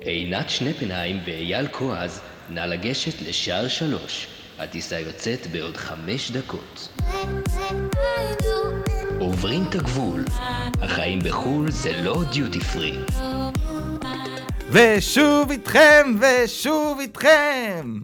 עינת שנפנהיים ואייל כועז, נא לגשת לשער שלוש. הטיסה יוצאת בעוד חמש דקות. עוברים את הגבול. החיים בחו"ל זה לא דיוטי פרי. ושוב איתכם, ושוב איתכם!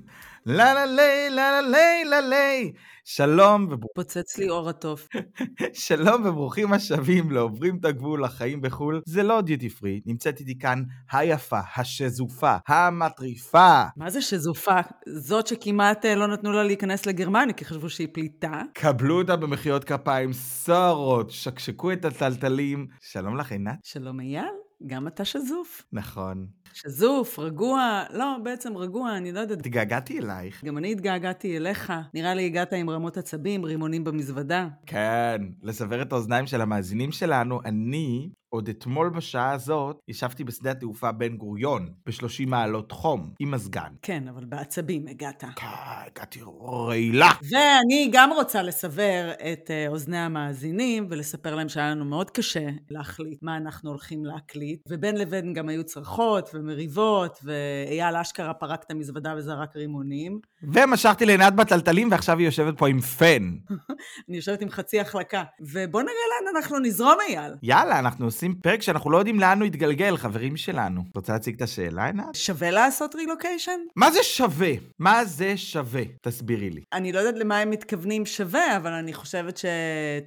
לה לה לי, לה לה לי, לה לי. שלום וברוך... פוצץ לי אור התוף. שלום וברוכים השבים לעוברים את הגבול לחיים בחו"ל. זה לא דיוטי פרי, נמצאת איתי כאן היפה, השזופה, המטריפה. מה זה שזופה? זאת שכמעט אה, לא נתנו לה להיכנס לגרמניה, כי חשבו שהיא פליטה. קבלו אותה במחיאות כפיים סוערות, שקשקו את הטלטלים. שלום לך, עינת. שלום אייל, גם אתה שזוף. נכון. שזוף, רגוע, לא, בעצם רגוע, אני לא יודעת. התגעגעתי אלייך. גם אני התגעגעתי אליך. נראה לי הגעת עם רמות עצבים, רימונים במזוודה. כן, לסבר את האוזניים של המאזינים שלנו, אני עוד אתמול בשעה הזאת ישבתי בשדה התעופה בן גוריון, ב-30 מעלות חום, עם מזגן. כן, אבל בעצבים הגעת. כן, הגעתי רעילה. ואני גם רוצה לסבר את אה, אוזני המאזינים ולספר להם שהיה לנו מאוד קשה להחליט מה אנחנו הולכים להקליט, ובין לבין גם היו צרחות ומריבות, ואייל אשכרה פרק את המזוודה וזרק רימונים. ומשכתי לעינת בטלטלים ועכשיו היא יושבת פה עם פן. אני יושבת עם חצי החלקה. ובוא נראה לאן אנחנו נזרום, אייל. יאללה, אנחנו עושים פרק שאנחנו לא יודעים לאן הוא יתגלגל, חברים שלנו. את רוצה להציג את השאלה, עינת? שווה לעשות רילוקיישן? מה זה שווה? מה זה שווה? תסבירי לי. אני לא יודעת למה הם מתכוונים שווה, אבל אני חושבת ש...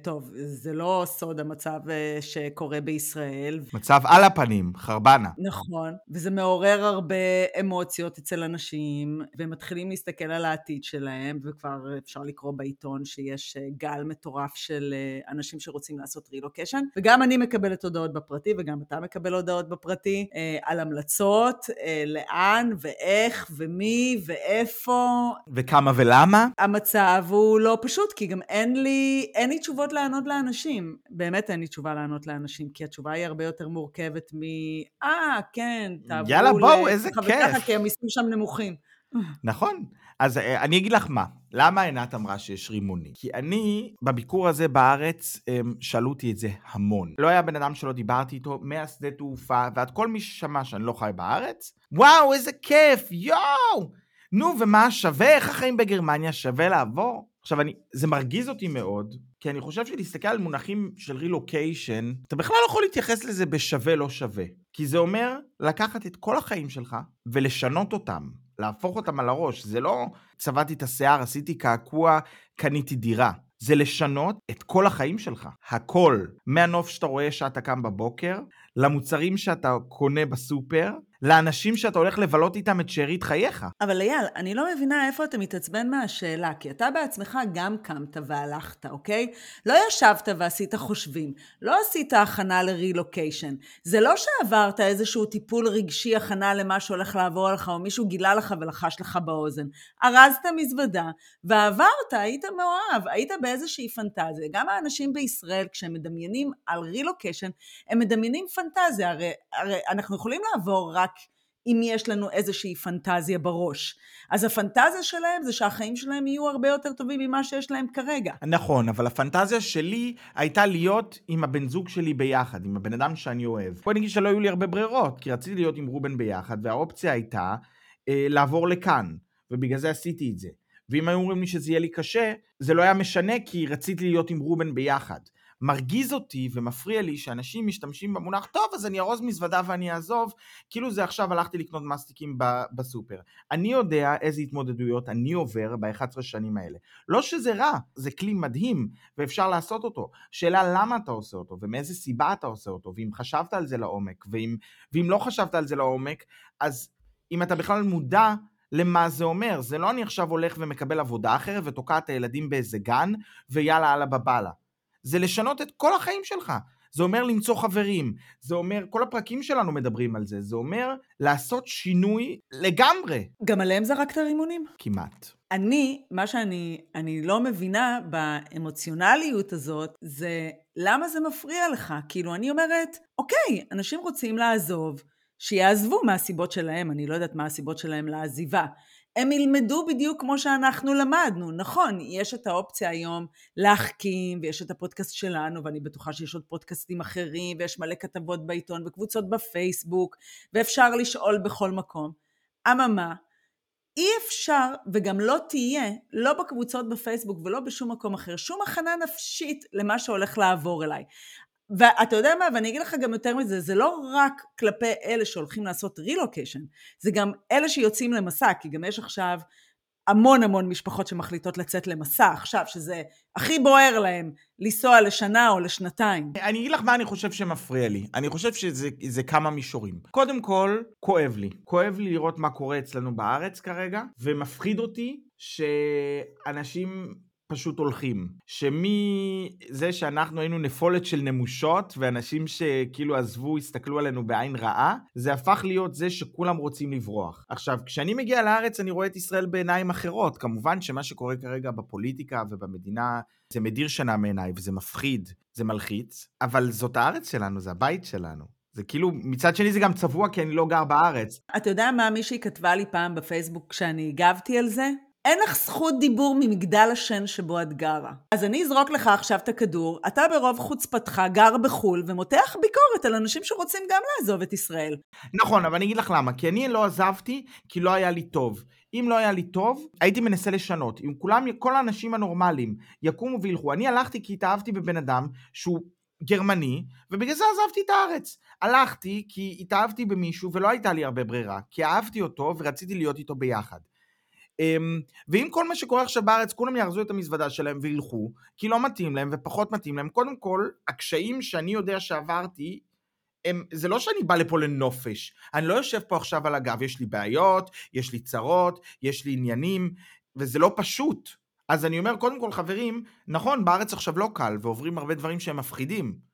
טוב, זה לא סוד המצב אה, שקורה בישראל. מצב על הפנים, חרבנה. נכון, וזה מעורר הרבה אמוציות אצל אנשים, והם מתחילים להסתכל על העתיד שלהם, וכבר אפשר לקרוא בעיתון שיש אה, גל מטורף של אה, אנשים שרוצים לעשות רילוקיישן, וגם אני מקבלת הודעות בפרטי, וגם אתה מקבל הודעות בפרטי, אה, על המלצות, אה, לאן ואיך ומי ואיפה. וכמה ולמה? המצב הוא לא פשוט, כי גם אין לי, אין לי תשובות לענות לאנשים. באמת אין לי תשובה לענות לאנשים, כי התשובה היא הרבה יותר מורכבת מ... אה, כן, תעברו יאללה, בואו, ל- איזה כיף. כי המיסים שם נמוכים. נכון. אז אה, אני אגיד לך מה, למה עינת אמרה שיש רימונים? כי אני, בביקור הזה בארץ, אמ, שאלו אותי את זה המון. לא היה בן אדם שלא דיברתי איתו, מהשדה תעופה, ועד כל מי ששמע שאני לא חי בארץ, וואו, איזה כיף, יואו! נו, ומה שווה? איך החיים בגרמניה? שווה לעבור? עכשיו, אני, זה מרגיז אותי מאוד, כי אני חושב שלהסתכל על מונחים של רילוקיישן, אתה בכלל לא יכול להתייחס לזה בשווה לא שווה. כי זה אומר לקחת את כל החיים שלך ולשנות אותם, להפוך אותם על הראש. זה לא צבעתי את השיער, עשיתי קעקוע, קניתי דירה. זה לשנות את כל החיים שלך. הכל. מהנוף שאתה רואה שאתה קם בבוקר, למוצרים שאתה קונה בסופר, לאנשים שאתה הולך לבלות איתם את שארית חייך. אבל אייל, אני לא מבינה איפה אתה מתעצבן מהשאלה, כי אתה בעצמך גם קמת והלכת, אוקיי? לא ישבת ועשית חושבים, לא עשית הכנה לרילוקיישן. זה לא שעברת איזשהו טיפול רגשי הכנה למה שהולך לעבור עליך, או מישהו גילה לך ולחש לך באוזן. ארזת מזוודה, ועברת, היית מאוהב, היית באיזושהי פנטזיה. גם האנשים בישראל, כשהם מדמיינים על רילוקיישן, הם מדמיינים פנטזיה. הרי, הרי אנחנו יכולים לעבור רק אם יש לנו איזושהי פנטזיה בראש. אז הפנטזיה שלהם זה שהחיים שלהם יהיו הרבה יותר טובים ממה שיש להם כרגע. נכון, אבל הפנטזיה שלי הייתה להיות עם הבן זוג שלי ביחד, עם הבן אדם שאני אוהב. בוא נגיד שלא היו לי הרבה ברירות, כי רציתי להיות עם רובן ביחד, והאופציה הייתה אה, לעבור לכאן, ובגלל זה עשיתי את זה. ואם היו אומרים לי שזה יהיה לי קשה, זה לא היה משנה, כי רציתי להיות עם רובן ביחד. מרגיז אותי ומפריע לי שאנשים משתמשים במונח, טוב, אז אני ארוז מזוודה ואני אעזוב, כאילו זה עכשיו הלכתי לקנות מסטיקים בסופר. אני יודע איזה התמודדויות אני עובר ב-11 שנים האלה. לא שזה רע, זה כלי מדהים, ואפשר לעשות אותו. שאלה למה אתה עושה אותו, ומאיזה סיבה אתה עושה אותו, ואם חשבת על זה לעומק, ואם, ואם לא חשבת על זה לעומק, אז אם אתה בכלל מודע למה זה אומר, זה לא אני עכשיו הולך ומקבל עבודה אחרת ותוקע את הילדים באיזה גן, ויאללה אללה בבאללה. זה לשנות את כל החיים שלך. זה אומר למצוא חברים, זה אומר, כל הפרקים שלנו מדברים על זה, זה אומר לעשות שינוי לגמרי. גם עליהם זרקת רימונים? כמעט. אני, מה שאני אני לא מבינה באמוציונליות הזאת, זה למה זה מפריע לך? כאילו, אני אומרת, אוקיי, אנשים רוצים לעזוב, שיעזבו מהסיבות שלהם, אני לא יודעת מה הסיבות שלהם לעזיבה. הם ילמדו בדיוק כמו שאנחנו למדנו. נכון, יש את האופציה היום להחכים, ויש את הפודקאסט שלנו, ואני בטוחה שיש עוד פודקאסטים אחרים, ויש מלא כתבות בעיתון וקבוצות בפייסבוק, ואפשר לשאול בכל מקום. אממה, אי אפשר, וגם לא תהיה, לא בקבוצות בפייסבוק ולא בשום מקום אחר, שום הכנה נפשית למה שהולך לעבור אליי. ואתה יודע מה, ואני אגיד לך גם יותר מזה, זה לא רק כלפי אלה שהולכים לעשות רילוקיישן, זה גם אלה שיוצאים למסע, כי גם יש עכשיו המון המון משפחות שמחליטות לצאת למסע עכשיו, שזה הכי בוער להם לנסוע לשנה או לשנתיים. אני אגיד לך מה אני חושב שמפריע לי. אני חושב שזה כמה מישורים. קודם כל, כואב לי. כואב לי לראות מה קורה אצלנו בארץ כרגע, ומפחיד אותי שאנשים פשוט הולכים. שמזה שאנחנו היינו נפולת של נמושות, ואנשים שכאילו עזבו, הסתכלו עלינו בעין רעה, זה הפך להיות זה שכולם רוצים לברוח. עכשיו, כשאני מגיע לארץ אני רואה את ישראל בעיניים אחרות. כמובן שמה שקורה כרגע בפוליטיקה ובמדינה, זה מדיר שנה מעיניי וזה מפחיד, זה מלחיץ, אבל זאת הארץ שלנו, זה הבית שלנו. זה כאילו, מצד שני זה גם צבוע כי אני לא גר בארץ. אתה יודע מה מישהי כתבה לי פעם בפייסבוק כשאני הגבתי על זה? אין לך זכות דיבור ממגדל השן שבו את גרה. אז אני אזרוק לך עכשיו את הכדור, אתה ברוב חוצפתך גר בחו"ל ומותח ביקורת על אנשים שרוצים גם לעזוב את ישראל. נכון, אבל אני אגיד לך למה, כי אני לא עזבתי, כי לא היה לי טוב. אם לא היה לי טוב, הייתי מנסה לשנות. אם כולם, כל האנשים הנורמליים יקומו וילכו. אני הלכתי כי התאהבתי בבן אדם שהוא גרמני, ובגלל זה עזבתי את הארץ. הלכתי כי התאהבתי במישהו ולא הייתה לי הרבה ברירה, כי אהבתי אותו ורציתי להיות איתו ביחד. אמ, ואם כל מה שקורה עכשיו בארץ, כולם יארזו את המזוודה שלהם וילכו, כי לא מתאים להם ופחות מתאים להם, קודם כל, הקשיים שאני יודע שעברתי, הם, זה לא שאני בא לפה לנופש, אני לא יושב פה עכשיו על הגב, יש לי בעיות, יש לי צרות, יש לי עניינים, וזה לא פשוט. אז אני אומר, קודם כל, חברים, נכון, בארץ עכשיו לא קל, ועוברים הרבה דברים שהם מפחידים,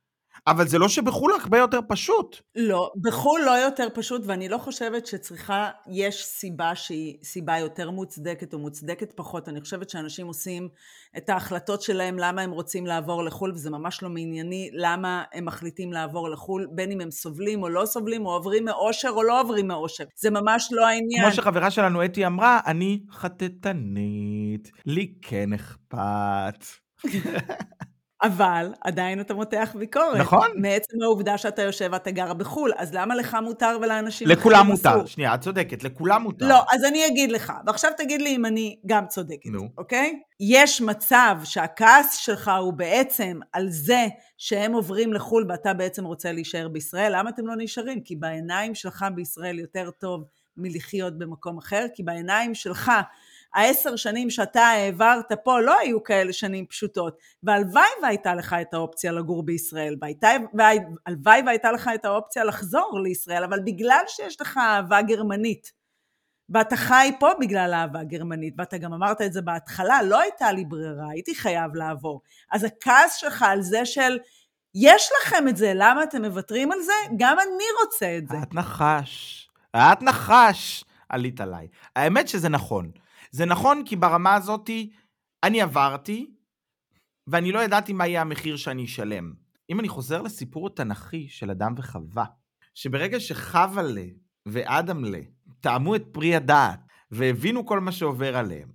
אבל זה לא שבחו"ל הרבה יותר פשוט. לא, בחו"ל לא יותר פשוט, ואני לא חושבת שצריכה, יש סיבה שהיא סיבה יותר מוצדקת או מוצדקת פחות. אני חושבת שאנשים עושים את ההחלטות שלהם למה הם רוצים לעבור לחו"ל, וזה ממש לא מענייני למה הם מחליטים לעבור לחו"ל, בין אם הם סובלים או לא סובלים, או עוברים מאושר או לא עוברים מאושר. זה ממש לא העניין. כמו שחברה שלנו אתי אמרה, אני חטטנית, לי כן אכפת. אבל עדיין אתה מותח ביקורת. נכון. מעצם העובדה שאתה יושב ואתה גר בחו"ל, אז למה לך מותר ולאנשים אחרים אסור? לכולם מותר, שנייה, את צודקת, לכולם מותר. לא, אז אני אגיד לך, ועכשיו תגיד לי אם אני גם צודקת, נו. אוקיי? יש מצב שהכעס שלך הוא בעצם על זה שהם עוברים לחו"ל ואתה בעצם רוצה להישאר בישראל, למה אתם לא נשארים? כי בעיניים שלך בישראל יותר טוב מלחיות במקום אחר, כי בעיניים שלך העשר שנים שאתה העברת פה לא היו כאלה שנים פשוטות, והלוואי והייתה לך את האופציה לגור בישראל, והלוואי והייתה לך את האופציה לחזור לישראל, אבל בגלל שיש לך אהבה גרמנית, ואתה חי פה בגלל אהבה גרמנית, ואתה גם אמרת את זה בהתחלה, לא הייתה לי ברירה, הייתי חייב לעבור. אז הכעס שלך על זה של, יש לכם את זה, למה אתם מוותרים על זה? גם אני רוצה את זה. את נחש. את נחש. עלית עליי. האמת שזה נכון. זה נכון כי ברמה הזאתי אני עברתי, ואני לא ידעתי מה יהיה המחיר שאני אשלם. אם אני חוזר לסיפור התנ"כי של אדם וחווה, שברגע שחווה ואדם לה טעמו את פרי הדעת והבינו כל מה שעובר עליהם,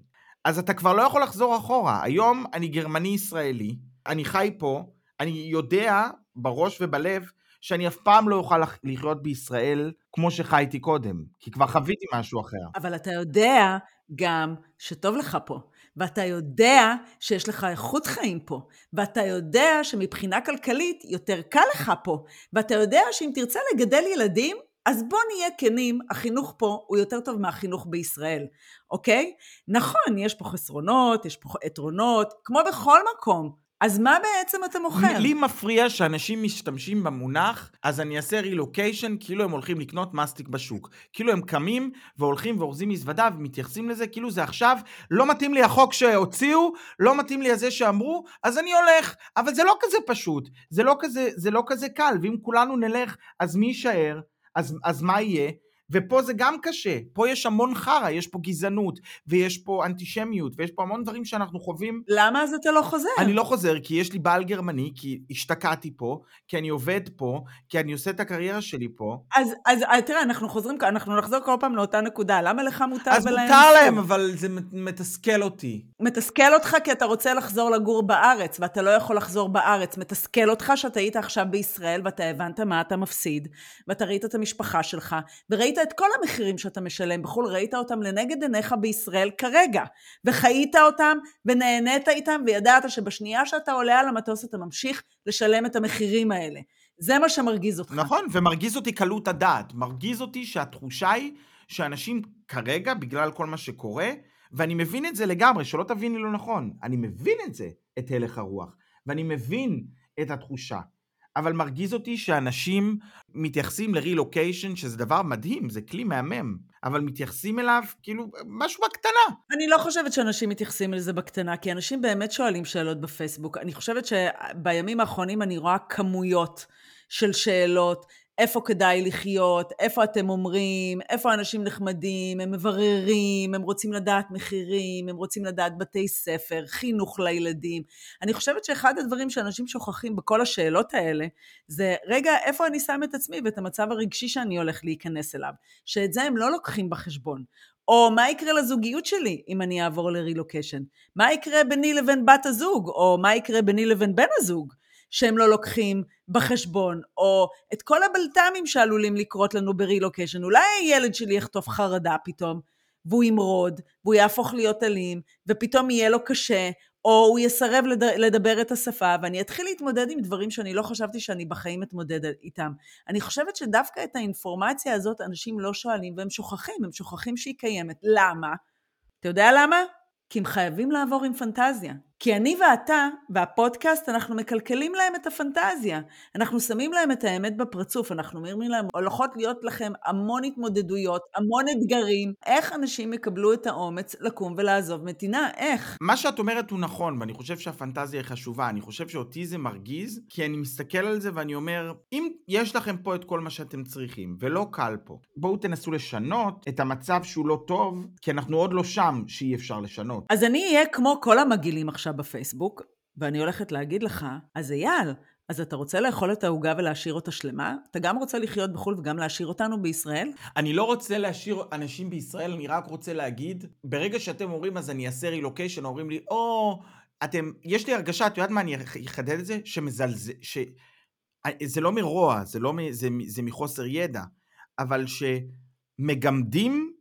אז אתה כבר לא יכול לחזור אחורה. היום אני גרמני-ישראלי, אני חי פה, אני יודע בראש ובלב שאני אף פעם לא אוכל לחיות בישראל כמו שחייתי קודם, כי כבר חוויתי משהו אחר. אבל אתה יודע גם שטוב לך פה, ואתה יודע שיש לך איכות חיים פה, ואתה יודע שמבחינה כלכלית יותר קל לך פה, ואתה יודע שאם תרצה לגדל ילדים, אז בוא נהיה כנים, החינוך פה הוא יותר טוב מהחינוך בישראל, אוקיי? נכון, יש פה חסרונות, יש פה יתרונות, כמו בכל מקום, אז מה בעצם אתה מוכר? לי מפריע שאנשים משתמשים במונח, אז אני אעשה רילוקיישן כאילו הם הולכים לקנות מסטיק בשוק. כאילו הם קמים והולכים ואורזים מזוודה ומתייחסים לזה כאילו זה עכשיו, לא מתאים לי החוק שהוציאו, לא מתאים לי הזה שאמרו, אז אני הולך. אבל זה לא כזה פשוט, זה לא כזה, זה לא כזה קל, ואם כולנו נלך, אז מי יישאר? אז, אז מה יהיה? ופה זה גם קשה, פה יש המון חרא, יש פה גזענות, ויש פה אנטישמיות, ויש פה המון דברים שאנחנו חווים. למה אז אתה לא חוזר? אני לא חוזר, כי יש לי בעל גרמני, כי השתקעתי פה, כי אני עובד פה, כי אני עושה את הקריירה שלי פה. אז, אז אז תראה, אנחנו חוזרים, אנחנו נחזור כל פעם לאותה נקודה, למה לך מותר אז ולהם מותר אסור? להם, אבל זה מתסכל אותי. מתסכל אותך כי אתה רוצה לחזור לגור בארץ, ואתה לא יכול לחזור בארץ. מתסכל אותך שאתה היית עכשיו בישראל, ואתה הבנת מה אתה מפסיד, ואתה ראית את המשפחה שלך, וראית את כל המחירים שאתה משלם בחו"ל, ראית אותם לנגד עיניך בישראל כרגע, וחיית אותם, ונהנית איתם, וידעת שבשנייה שאתה עולה על המטוס אתה ממשיך לשלם את המחירים האלה. זה מה שמרגיז אותך. נכון, ומרגיז אותי קלות הדעת. מרגיז אותי שהתחושה היא שאנשים כרגע, בגלל כל מה שקורה, ואני מבין את זה לגמרי, שלא תביני לא נכון, אני מבין את זה, את הלך הרוח, ואני מבין את התחושה. אבל מרגיז אותי שאנשים מתייחסים לרילוקיישן, שזה דבר מדהים, זה כלי מהמם, אבל מתייחסים אליו כאילו משהו בקטנה. אני לא חושבת שאנשים מתייחסים לזה בקטנה, כי אנשים באמת שואלים שאלות בפייסבוק. אני חושבת שבימים האחרונים אני רואה כמויות של שאלות, איפה כדאי לחיות, איפה אתם אומרים, איפה אנשים נחמדים, הם מבררים, הם רוצים לדעת מחירים, הם רוצים לדעת בתי ספר, חינוך לילדים. אני חושבת שאחד הדברים שאנשים שוכחים בכל השאלות האלה, זה רגע, איפה אני שם את עצמי ואת המצב הרגשי שאני הולך להיכנס אליו, שאת זה הם לא לוקחים בחשבון. או מה יקרה לזוגיות שלי אם אני אעבור לרילוקיישן? מה יקרה ביני לבין בת הזוג? או מה יקרה ביני לבין בן הזוג? שהם לא לוקחים בחשבון, או את כל הבלת"מים שעלולים לקרות לנו ברילוקיישן. אולי הילד שלי יחטוף חרדה פתאום, והוא ימרוד, והוא יהפוך להיות אלים, ופתאום יהיה לו קשה, או הוא יסרב לדבר את השפה, ואני אתחיל להתמודד עם דברים שאני לא חשבתי שאני בחיים אתמודד איתם. אני חושבת שדווקא את האינפורמציה הזאת אנשים לא שואלים והם שוכחים, הם שוכחים שהיא קיימת. למה? אתה יודע למה? כי הם חייבים לעבור עם פנטזיה. כי אני ואתה, והפודקאסט, אנחנו מקלקלים להם את הפנטזיה. אנחנו שמים להם את האמת בפרצוף, אנחנו אומרים להם, הולכות להיות לכם המון התמודדויות, המון אתגרים. איך אנשים יקבלו את האומץ לקום ולעזוב מדינה? איך? מה שאת אומרת הוא נכון, ואני חושב שהפנטזיה היא חשובה. אני חושב שאותי זה מרגיז, כי אני מסתכל על זה ואני אומר, אם יש לכם פה את כל מה שאתם צריכים, ולא קל פה, בואו תנסו לשנות את המצב שהוא לא טוב, כי אנחנו עוד לא שם שאי אפשר לשנות. אז אני אהיה כמו כל המגעילים עכשיו בפייסבוק, ואני הולכת להגיד לך, אז אייל, אז אתה רוצה לאכול את העוגה ולהשאיר אותה שלמה? אתה גם רוצה לחיות בחו"ל וגם להשאיר אותנו בישראל? אני לא רוצה להשאיר אנשים בישראל, אני רק רוצה להגיד, ברגע שאתם אומרים אז אני אעשה רילוקיישן, אומרים לי, או, אתם, יש לי הרגשה, את יודעת מה, אני אחדד את זה? שמזלזל, ש... זה לא מרוע, זה, לא, זה, זה מחוסר ידע, אבל שמגמדים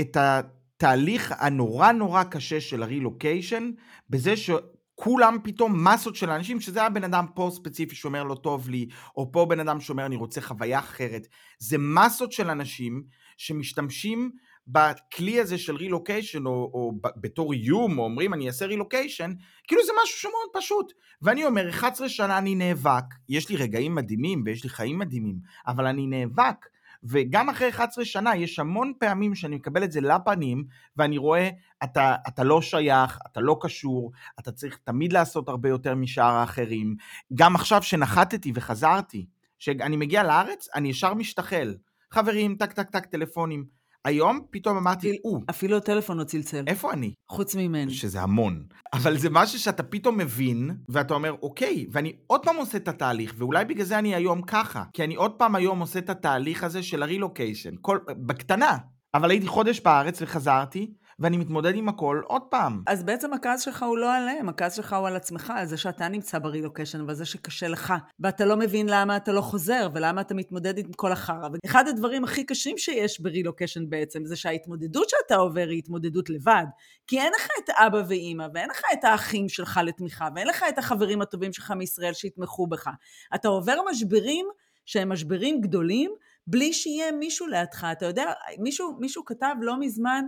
את ה... התהליך הנורא נורא קשה של הרילוקיישן, בזה שכולם פתאום מסות של אנשים, שזה היה בן אדם פה ספציפי שאומר לא טוב לי, או פה בן אדם שאומר אני רוצה חוויה אחרת, זה מסות של אנשים שמשתמשים בכלי הזה של רילוקיישן, או, או בתור איום, או אומרים אני אעשה רילוקיישן, כאילו זה משהו שמאוד פשוט. ואני אומר, 11 שנה אני נאבק, יש לי רגעים מדהימים ויש לי חיים מדהימים, אבל אני נאבק וגם אחרי 11 שנה יש המון פעמים שאני מקבל את זה לפנים, ואני רואה, אתה, אתה לא שייך, אתה לא קשור, אתה צריך תמיד לעשות הרבה יותר משאר האחרים. גם עכשיו שנחתתי וחזרתי, כשאני מגיע לארץ, אני ישר משתחל. חברים, טק טק טק טלפונים. היום פתאום אמרתי, או. אפילו הטלפון לא צלצל. איפה אני? חוץ ממני. שזה המון. אבל זה משהו שאתה פתאום מבין, ואתה אומר, אוקיי, ואני עוד פעם עושה את התהליך, ואולי בגלל זה אני היום ככה. כי אני עוד פעם היום עושה את התהליך הזה של הרילוקיישן. כל... בקטנה. אבל הייתי חודש בארץ וחזרתי, ואני מתמודד עם הכל עוד פעם. אז בעצם הכעס שלך הוא לא עליהם, הכעס שלך הוא על עצמך, על זה שאתה נמצא ברילוקיישן ועל זה שקשה לך, ואתה לא מבין למה אתה לא חוזר ולמה אתה מתמודד עם כל החרא. ואחד הדברים הכי קשים שיש ברילוקיישן בעצם, זה שההתמודדות שאתה עובר היא התמודדות לבד. כי אין לך את אבא ואימא, ואין לך את האחים שלך לתמיכה, ואין לך את החברים הטובים שלך מישראל שיתמכו בך. אתה עובר משברים שהם משברים גדולים, בלי שיהיה מישהו לידך. אתה יודע, מישהו, מישהו כתב לא מזמן,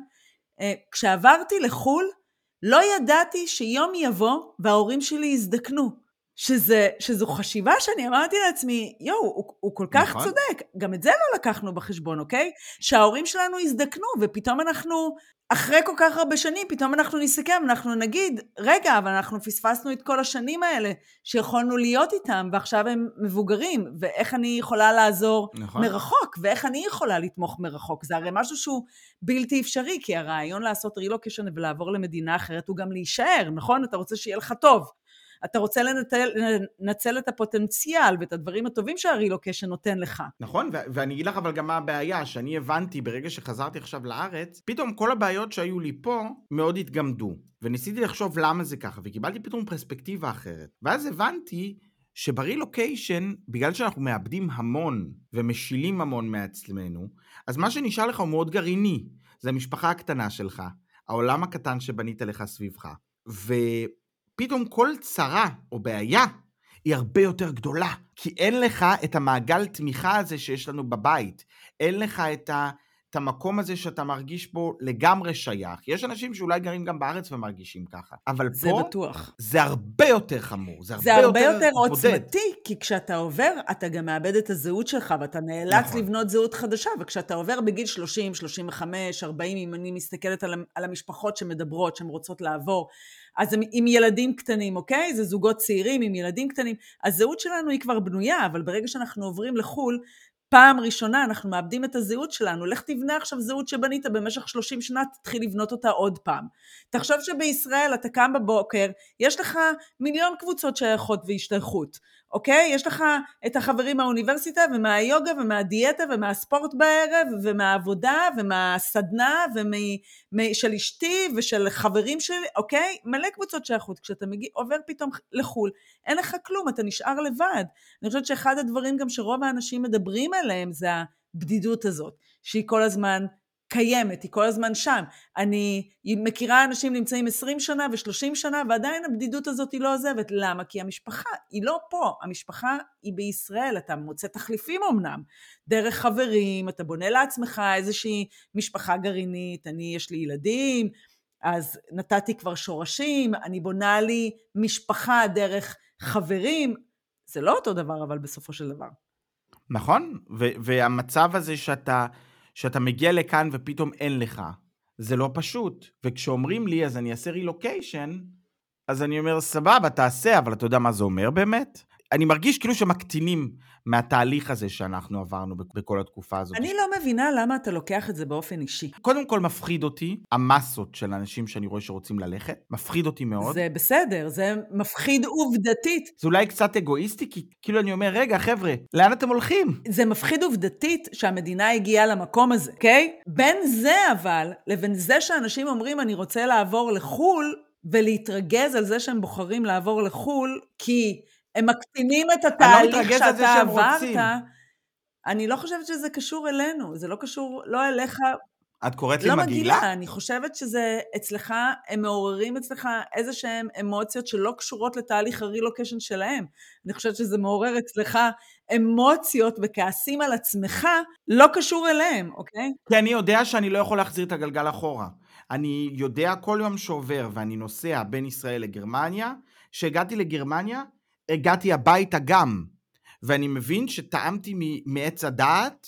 כשעברתי לחו"ל, לא ידעתי שיום יבוא וההורים שלי יזדקנו. שזה, שזו חשיבה שאני אמרתי לעצמי, יואו, הוא, הוא כל כך נכון. צודק. גם את זה לא לקחנו בחשבון, אוקיי? שההורים שלנו הזדקנו, ופתאום אנחנו, אחרי כל כך הרבה שנים, פתאום אנחנו נסכם, אנחנו נגיד, רגע, אבל אנחנו פספסנו את כל השנים האלה שיכולנו להיות איתם, ועכשיו הם מבוגרים, ואיך אני יכולה לעזור נכון. מרחוק, ואיך אני יכולה לתמוך מרחוק. זה הרי משהו שהוא בלתי אפשרי, כי הרעיון לעשות רילוקיישן ולעבור למדינה אחרת הוא גם להישאר, נכון? אתה רוצה שיהיה לך טוב. אתה רוצה לנצל, לנצל את הפוטנציאל ואת הדברים הטובים שהרילוקיישן נותן לך. נכון, ו- ואני אגיד לך אבל גם מה הבעיה, שאני הבנתי ברגע שחזרתי עכשיו לארץ, פתאום כל הבעיות שהיו לי פה מאוד התגמדו. וניסיתי לחשוב למה זה ככה, וקיבלתי פתאום פרספקטיבה אחרת. ואז הבנתי שברילוקיישן, בגלל שאנחנו מאבדים המון ומשילים המון מעצמנו, אז מה שנשאר לך הוא מאוד גרעיני. זה המשפחה הקטנה שלך, העולם הקטן שבנית לך סביבך. ופתאום כל צרה או בעיה היא הרבה יותר גדולה, כי אין לך את המעגל תמיכה הזה שיש לנו בבית. אין לך את, ה, את המקום הזה שאתה מרגיש בו לגמרי שייך. יש אנשים שאולי גרים גם בארץ ומרגישים ככה, אבל זה פה בטוח. זה הרבה יותר חמור, זה הרבה, זה הרבה יותר בודד. עוצמתי, כי כשאתה עובר, אתה גם מאבד את הזהות שלך, ואתה נאלץ נכון. לבנות זהות חדשה, וכשאתה עובר בגיל 30, 35, 40, אם אני מסתכלת על, על המשפחות שמדברות, שהן רוצות לעבור, אז עם ילדים קטנים, אוקיי? זה זוגות צעירים עם ילדים קטנים. הזהות שלנו היא כבר בנויה, אבל ברגע שאנחנו עוברים לחו"ל, פעם ראשונה אנחנו מאבדים את הזהות שלנו. לך תבנה עכשיו זהות שבנית במשך 30 שנה, תתחיל לבנות אותה עוד פעם. תחשוב שבישראל אתה קם בבוקר, יש לך מיליון קבוצות שייכות והשתייכות, אוקיי? יש לך את החברים מהאוניברסיטה ומהיוגה ומהדיאטה ומהספורט בערב ומהעבודה ומהסדנה ושל אשתי ושל חברים שלי, אוקיי? מלא קבוצות שייכות. כשאתה מגיע, עובר פתאום לחו"ל, אין לך כלום, אתה נשאר לבד. אני חושבת שאחד הדברים גם שרוב האנשים מדברים עליהם זה הבדידות הזאת, שהיא כל הזמן קיימת, היא כל הזמן שם. אני מכירה אנשים נמצאים 20 שנה ו-30 שנה ועדיין הבדידות הזאת היא לא עוזבת. למה? כי המשפחה היא לא פה, המשפחה היא בישראל, אתה מוצא תחליפים אמנם, דרך חברים, אתה בונה לעצמך איזושהי משפחה גרעינית, אני יש לי ילדים, אז נתתי כבר שורשים, אני בונה לי משפחה דרך חברים, זה לא אותו דבר אבל בסופו של דבר. נכון, והמצב הזה שאתה, שאתה מגיע לכאן ופתאום אין לך, זה לא פשוט. וכשאומרים לי, אז אני אעשה רילוקיישן, אז אני אומר, סבבה, תעשה, אבל אתה יודע מה זה אומר באמת? אני מרגיש כאילו שמקטינים מהתהליך הזה שאנחנו עברנו בכ- בכל התקופה הזאת. אני לא מבינה למה אתה לוקח את זה באופן אישי. קודם כל מפחיד אותי המסות של אנשים שאני רואה שרוצים ללכת, מפחיד אותי מאוד. זה בסדר, זה מפחיד עובדתית. זה אולי קצת אגואיסטי, כי כאילו אני אומר, רגע, חבר'ה, לאן אתם הולכים? זה מפחיד עובדתית שהמדינה הגיעה למקום הזה, אוקיי? בין זה אבל, לבין זה שאנשים אומרים אני רוצה לעבור לחו"ל, ולהתרגז על זה שהם בוחרים לעבור לחו"ל, כי הם מקטינים את התהליך על זה שאתה עברת. רוצים. אני לא חושבת שזה קשור אלינו, זה לא קשור, לא אליך, את קוראת לי לא מגעילה? מגעילה, אני חושבת שזה אצלך, הם מעוררים אצלך איזה שהן אמוציות שלא קשורות לתהליך הרילוקיישן שלהם. אני חושבת שזה מעורר אצלך אמוציות וכעסים על עצמך, לא קשור אליהם, אוקיי? כי אני יודע שאני לא יכול להחזיר את הגלגל אחורה. אני יודע כל יום שעובר ואני נוסע בין ישראל לגרמניה, כשהגעתי לגרמניה, הגעתי הביתה גם. ואני מבין שטעמתי מעץ הדעת,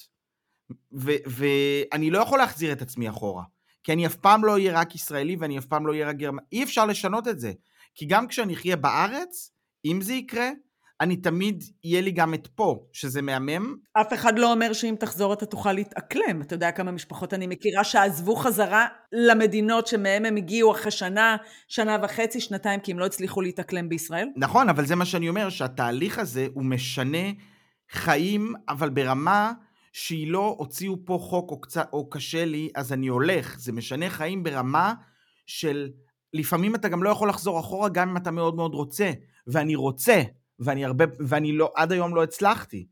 ואני לא יכול להחזיר את עצמי אחורה. כי אני אף פעם לא אהיה רק ישראלי ואני אף פעם לא אהיה רק גרמני. אי אפשר לשנות את זה. כי גם כשאני אחיה בארץ, אם זה יקרה, אני תמיד, יהיה לי גם את פה, שזה מהמם, אף אחד לא אומר שאם תחזור אתה תוכל להתאקלם. אתה יודע כמה משפחות אני מכירה שעזבו חזרה למדינות שמהם הם הגיעו אחרי שנה, שנה וחצי, שנתיים, כי הם לא הצליחו להתאקלם בישראל? נכון, אבל זה מה שאני אומר, שהתהליך הזה הוא משנה חיים, אבל ברמה שהיא לא הוציאו פה חוק או, קצת, או קשה לי, אז אני הולך. זה משנה חיים ברמה של לפעמים אתה גם לא יכול לחזור אחורה גם אם אתה מאוד מאוד רוצה. ואני רוצה, ואני הרבה, ואני לא, עד היום לא הצלחתי.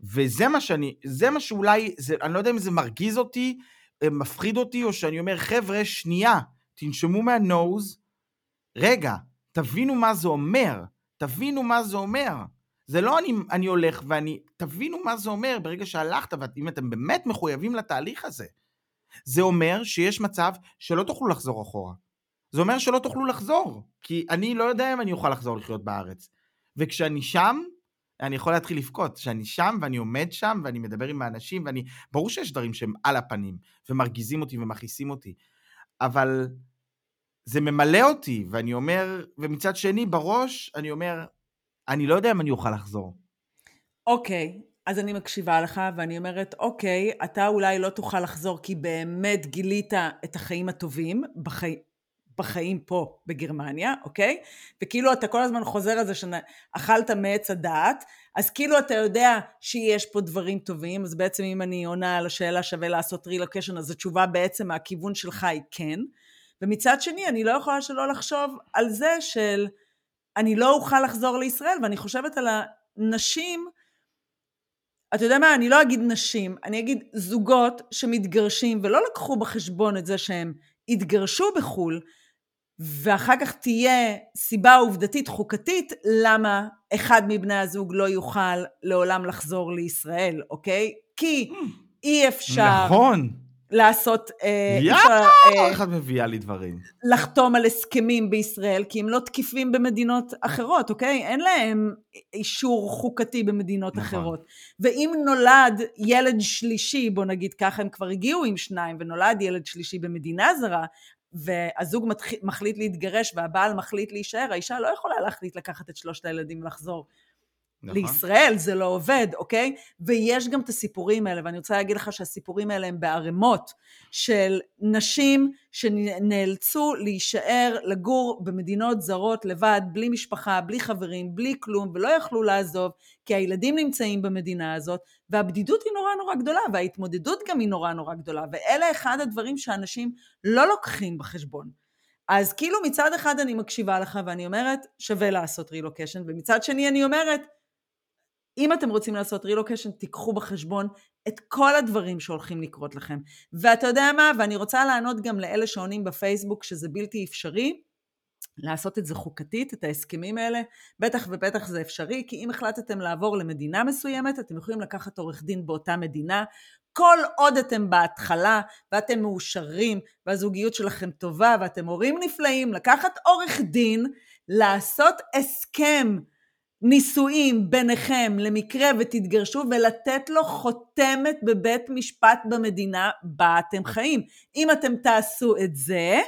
וזה מה שאני, זה מה שאולי, זה, אני לא יודע אם זה מרגיז אותי, אה, מפחיד אותי, או שאני אומר, חבר'ה, שנייה, תנשמו מהנוז, רגע, תבינו מה זה אומר, תבינו מה זה אומר. זה לא אני, אני הולך ואני, תבינו מה זה אומר ברגע שהלכת, ואם אתם באמת מחויבים לתהליך הזה. זה אומר שיש מצב שלא תוכלו לחזור אחורה. זה אומר שלא תוכלו לחזור, כי אני לא יודע אם אני אוכל לחזור לחיות בארץ. וכשאני שם, אני יכול להתחיל לבכות. כשאני שם ואני עומד שם ואני מדבר עם האנשים ואני... ברור שיש דברים שהם על הפנים ומרגיזים אותי ומכעיסים אותי, אבל זה ממלא אותי, ואני אומר, ומצד שני, בראש, אני אומר, אני לא יודע אם אני אוכל לחזור. אוקיי, אז אני מקשיבה לך, ואני אומרת, אוקיי, אתה אולי לא תוכל לחזור כי באמת גילית את החיים הטובים בחי... בחיים פה בגרמניה, אוקיי? וכאילו אתה כל הזמן חוזר על זה שאכלת מעץ הדעת, אז כאילו אתה יודע שיש פה דברים טובים, אז בעצם אם אני עונה על השאלה שווה לעשות רילוקיישן, אז התשובה בעצם מהכיוון שלך היא כן. ומצד שני, אני לא יכולה שלא לחשוב על זה של אני לא אוכל לחזור לישראל, ואני חושבת על הנשים, אתה יודע מה, אני לא אגיד נשים, אני אגיד זוגות שמתגרשים ולא לקחו בחשבון את זה שהם התגרשו בחו"ל, ואחר כך תהיה סיבה עובדתית חוקתית למה אחד מבני הזוג לא יוכל לעולם לחזור לישראל, אוקיי? כי אי אפשר... נכון. לעשות... אה, יאללה, איך את מביאה לי דברים? לחתום על הסכמים בישראל, כי הם לא תקיפים במדינות אחרות, אוקיי? אין להם אישור חוקתי במדינות נכון. אחרות. ואם נולד ילד שלישי, בוא נגיד ככה, הם כבר הגיעו עם שניים, ונולד ילד שלישי במדינה זרה, והזוג מחליט להתגרש והבעל מחליט להישאר, האישה לא יכולה להחליט לקחת את שלושת הילדים ולחזור. נכון. לישראל זה לא עובד, אוקיי? ויש גם את הסיפורים האלה, ואני רוצה להגיד לך שהסיפורים האלה הם בערימות של נשים שנאלצו להישאר, לגור במדינות זרות לבד, בלי משפחה, בלי חברים, בלי כלום, ולא יכלו לעזוב, כי הילדים נמצאים במדינה הזאת, והבדידות היא נורא נורא גדולה, וההתמודדות גם היא נורא נורא גדולה, ואלה אחד הדברים שאנשים לא לוקחים בחשבון. אז כאילו מצד אחד אני מקשיבה לך ואני אומרת, שווה לעשות רילוקיישן, ומצד שני אני אומרת, אם אתם רוצים לעשות רילוקיישן, תיקחו בחשבון את כל הדברים שהולכים לקרות לכם. ואתה יודע מה? ואני רוצה לענות גם לאלה שעונים בפייסבוק שזה בלתי אפשרי. לעשות את זה חוקתית, את ההסכמים האלה, בטח ובטח זה אפשרי, כי אם החלטתם לעבור למדינה מסוימת, אתם יכולים לקחת עורך דין באותה מדינה, כל עוד אתם בהתחלה ואתם מאושרים והזוגיות שלכם טובה ואתם הורים נפלאים, לקחת עורך דין, לעשות הסכם נישואים ביניכם למקרה ותתגרשו ולתת לו חותמת בבית משפט במדינה בה אתם חיים. אם אתם תעשו את זה,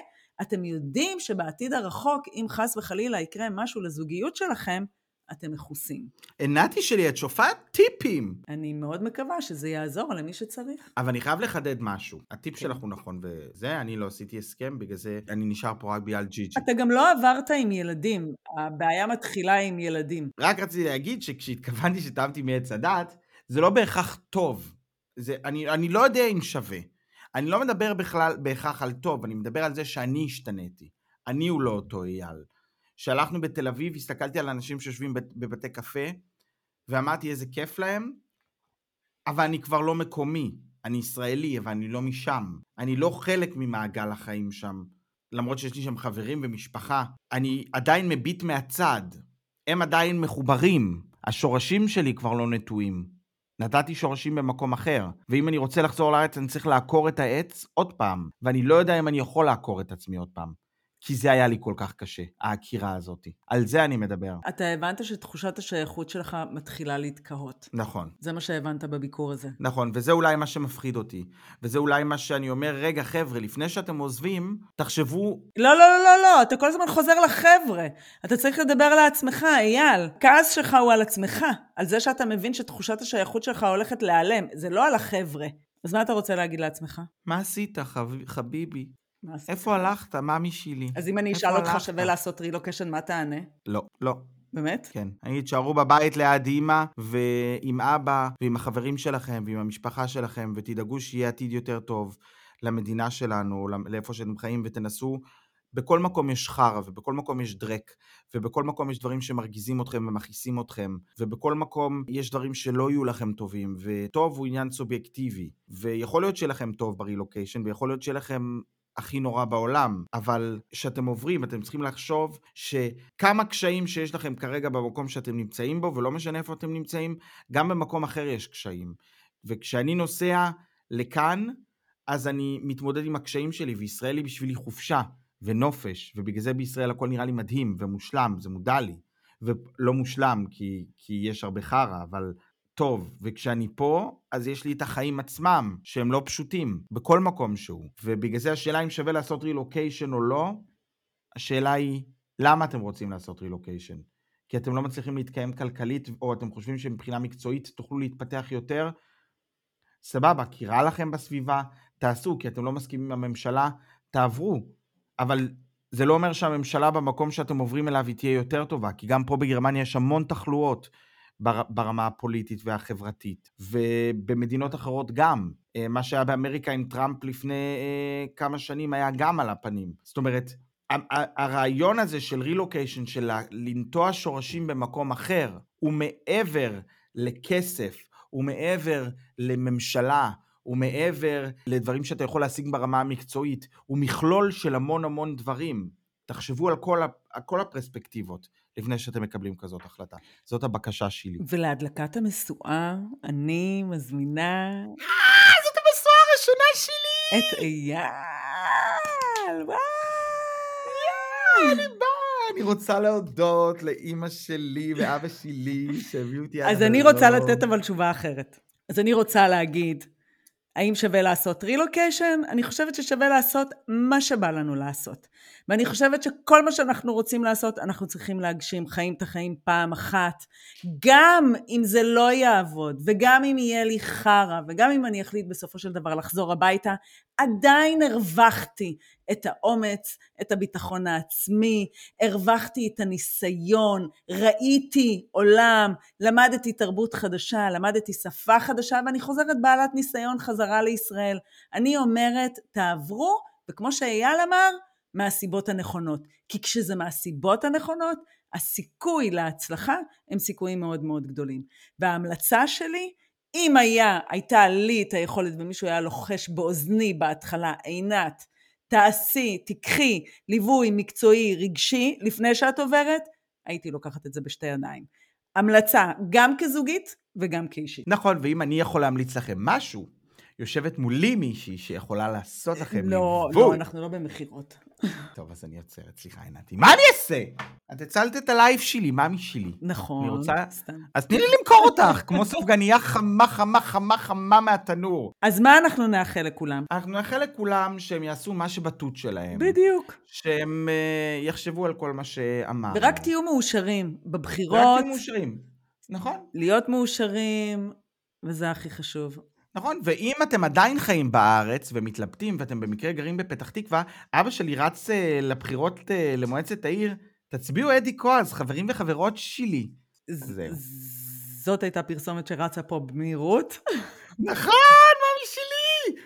אתם יודעים שבעתיד הרחוק, אם חס וחלילה יקרה משהו לזוגיות שלכם, אתם מכוסים. נתי שלי, את שופעת טיפים. אני מאוד מקווה שזה יעזור למי שצריך. אבל אני חייב לחדד משהו. הטיפ כן. שלך הוא נכון וזה, אני לא עשיתי הסכם, בגלל זה אני נשאר פה רק בגלל ג'י ג'י. אתה גם לא עברת עם ילדים, הבעיה מתחילה עם ילדים. רק רציתי להגיד שכשהתכוונתי שטעמתי מעץ הדת, זה לא בהכרח טוב. זה, אני, אני לא יודע אם שווה. אני לא מדבר בכלל בהכרח על טוב, אני מדבר על זה שאני השתניתי. אני הוא לא אותו אייל. שהלכנו בתל אביב, הסתכלתי על אנשים שיושבים בבתי קפה, ואמרתי איזה כיף להם, אבל אני כבר לא מקומי. אני ישראלי, אבל אני לא משם. אני לא חלק ממעגל החיים שם. למרות שיש לי שם חברים ומשפחה. אני עדיין מביט מהצד. הם עדיין מחוברים. השורשים שלי כבר לא נטועים. נתתי שורשים במקום אחר, ואם אני רוצה לחזור לארץ אני צריך לעקור את העץ עוד פעם, ואני לא יודע אם אני יכול לעקור את עצמי עוד פעם. כי זה היה לי כל כך קשה, העקירה הזאת. על זה אני מדבר. אתה הבנת שתחושת השייכות שלך מתחילה להתקהות. נכון. זה מה שהבנת בביקור הזה. נכון, וזה אולי מה שמפחיד אותי. וזה אולי מה שאני אומר, רגע, חבר'ה, לפני שאתם עוזבים, תחשבו... לא, לא, לא, לא, לא, אתה כל הזמן חוזר לחבר'ה. אתה צריך לדבר לעצמך, אייל. כעס שלך הוא על עצמך, על זה שאתה מבין שתחושת השייכות שלך הולכת להיעלם. זה לא על החבר'ה. אז מה אתה רוצה להגיד לעצמך? מה עשית, חב... חביבי? איפה הלכת? מאמי שלי. אז אם אני אשאל אותך שווה לעשות רילוקיישן, מה תענה? לא, לא. באמת? כן. אני תשארו בבית ליד אימא, ועם אבא, ועם החברים שלכם, ועם המשפחה שלכם, ותדאגו שיהיה עתיד יותר טוב למדינה שלנו, לאיפה שאתם חיים, ותנסו. בכל מקום יש חרא, ובכל מקום יש דרק, ובכל מקום יש דברים שמרגיזים אתכם ומכעיסים אתכם, ובכל מקום יש דברים שלא יהיו לכם טובים, וטוב הוא עניין סובייקטיבי, ויכול להיות שיהיה לכם טוב ברילוקיישן, ויכול להיות שיהיה לכם הכי נורא בעולם, אבל כשאתם עוברים אתם צריכים לחשוב שכמה קשיים שיש לכם כרגע במקום שאתם נמצאים בו, ולא משנה איפה אתם נמצאים, גם במקום אחר יש קשיים. וכשאני נוסע לכאן, אז אני מתמודד עם הקשיים שלי, וישראל היא בשבילי חופשה ונופש, ובגלל זה בישראל הכל נראה לי מדהים ומושלם, זה מודע לי. ולא מושלם, כי, כי יש הרבה חרא, אבל טוב. וכשאני פה, אז יש לי את החיים עצמם, שהם לא פשוטים, בכל מקום שהוא. ובגלל זה השאלה אם שווה לעשות רילוקיישן או לא, השאלה היא, למה אתם רוצים לעשות רילוקיישן? כי אתם לא מצליחים להתקיים כלכלית, או אתם חושבים שמבחינה מקצועית תוכלו להתפתח יותר? סבבה, כי רע לכם בסביבה, תעשו, כי אתם לא מסכימים עם הממשלה, תעברו. אבל זה לא אומר שהממשלה במקום שאתם עוברים אליו היא תהיה יותר טובה, כי גם פה בגרמניה יש המון תחלואות ברמה הפוליטית והחברתית, ובמדינות אחרות גם. אה, מה שהיה באמריקה עם טראמפ לפני אה, כמה שנים היה גם על הפנים. זאת אומרת, הרעיון הזה של רילוקיישן, של לנטוע שורשים במקום אחר, הוא מעבר לכסף, הוא מעבר לממשלה, הוא מעבר לדברים שאתה יכול להשיג ברמה המקצועית, הוא מכלול של המון המון דברים. תחשבו על כל, על כל הפרספקטיבות לפני שאתם מקבלים כזאת החלטה. זאת הבקשה שלי. ולהדלקת המשואה, אני מזמינה... אה, זאת המשואה הראשונה שלי! את אייל! וואו! אני באה, אני רוצה להודות לאימא שלי ואבא שלי שהביאו אותי עד אז אני רוצה לתת אבל תשובה אחרת. אז אני רוצה להגיד, האם שווה לעשות רילוקיישן? אני חושבת ששווה לעשות מה שבא לנו לעשות. ואני חושבת שכל מה שאנחנו רוצים לעשות, אנחנו צריכים להגשים חיים את החיים פעם אחת. גם אם זה לא יעבוד, וגם אם יהיה לי חרא, וגם אם אני אחליט בסופו של דבר לחזור הביתה, עדיין הרווחתי את האומץ, את הביטחון העצמי, הרווחתי את הניסיון, ראיתי עולם, למדתי תרבות חדשה, למדתי שפה חדשה, ואני חוזרת בעלת ניסיון חזרה לישראל. אני אומרת, תעברו, וכמו שאייל אמר, מהסיבות הנכונות. כי כשזה מהסיבות הנכונות, הסיכוי להצלחה הם סיכויים מאוד מאוד גדולים. וההמלצה שלי, אם היה, הייתה לי את היכולת ומישהו היה לוחש באוזני בהתחלה, עינת, תעשי, תיקחי ליווי מקצועי רגשי לפני שאת עוברת, הייתי לוקחת את זה בשתי ידיים. המלצה, גם כזוגית וגם כאישית. נכון, ואם אני יכול להמליץ לכם משהו, יושבת מולי מישהי שיכולה לעשות לכם לא, ליווי. לא, אנחנו לא במכירות. טוב, אז אני עוצרת, סליחה, עינתי. מה אני אעשה? את הצלת את הלייב שלי, מאמי שלי. נכון, אני רוצה... סתם. אז תני לי למכור אותך, כמו סופגניה חמה, חמה, חמה, חמה מהתנור. אז מה אנחנו נאחל לכולם? אנחנו נאחל לכולם שהם יעשו מה שבתחת שלהם. בדיוק. שהם אה, יחשבו על כל מה שאמרנו. ורק תהיו מאושרים בבחירות. ורק תהיו מאושרים, נכון. להיות מאושרים, וזה הכי חשוב. נכון, ואם אתם עדיין חיים בארץ ומתלבטים ואתם במקרה גרים בפתח תקווה, אבא שלי רץ uh, לבחירות uh, למועצת העיר, תצביעו אדי כועז, חברים וחברות שלי. זהו. זאת הייתה פרסומת שרצה פה במהירות. נכון, מאמי שלי!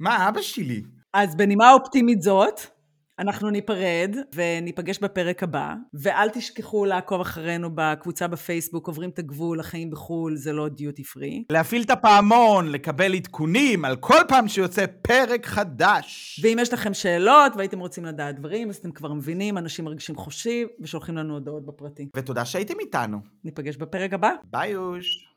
מה, אבא שלי? אז בנימה אופטימית זאת, אנחנו ניפרד וניפגש בפרק הבא, ואל תשכחו לעקוב אחרינו בקבוצה בפייסבוק, עוברים את הגבול, החיים בחו"ל, זה לא דיוטי פרי. להפעיל את הפעמון, לקבל עדכונים על כל פעם שיוצא פרק חדש. ואם יש לכם שאלות והייתם רוצים לדעת דברים, אז אתם כבר מבינים, אנשים מרגישים חופשי ושולחים לנו הודעות בפרטי. ותודה שהייתם איתנו. ניפגש בפרק הבא. ביי יוש.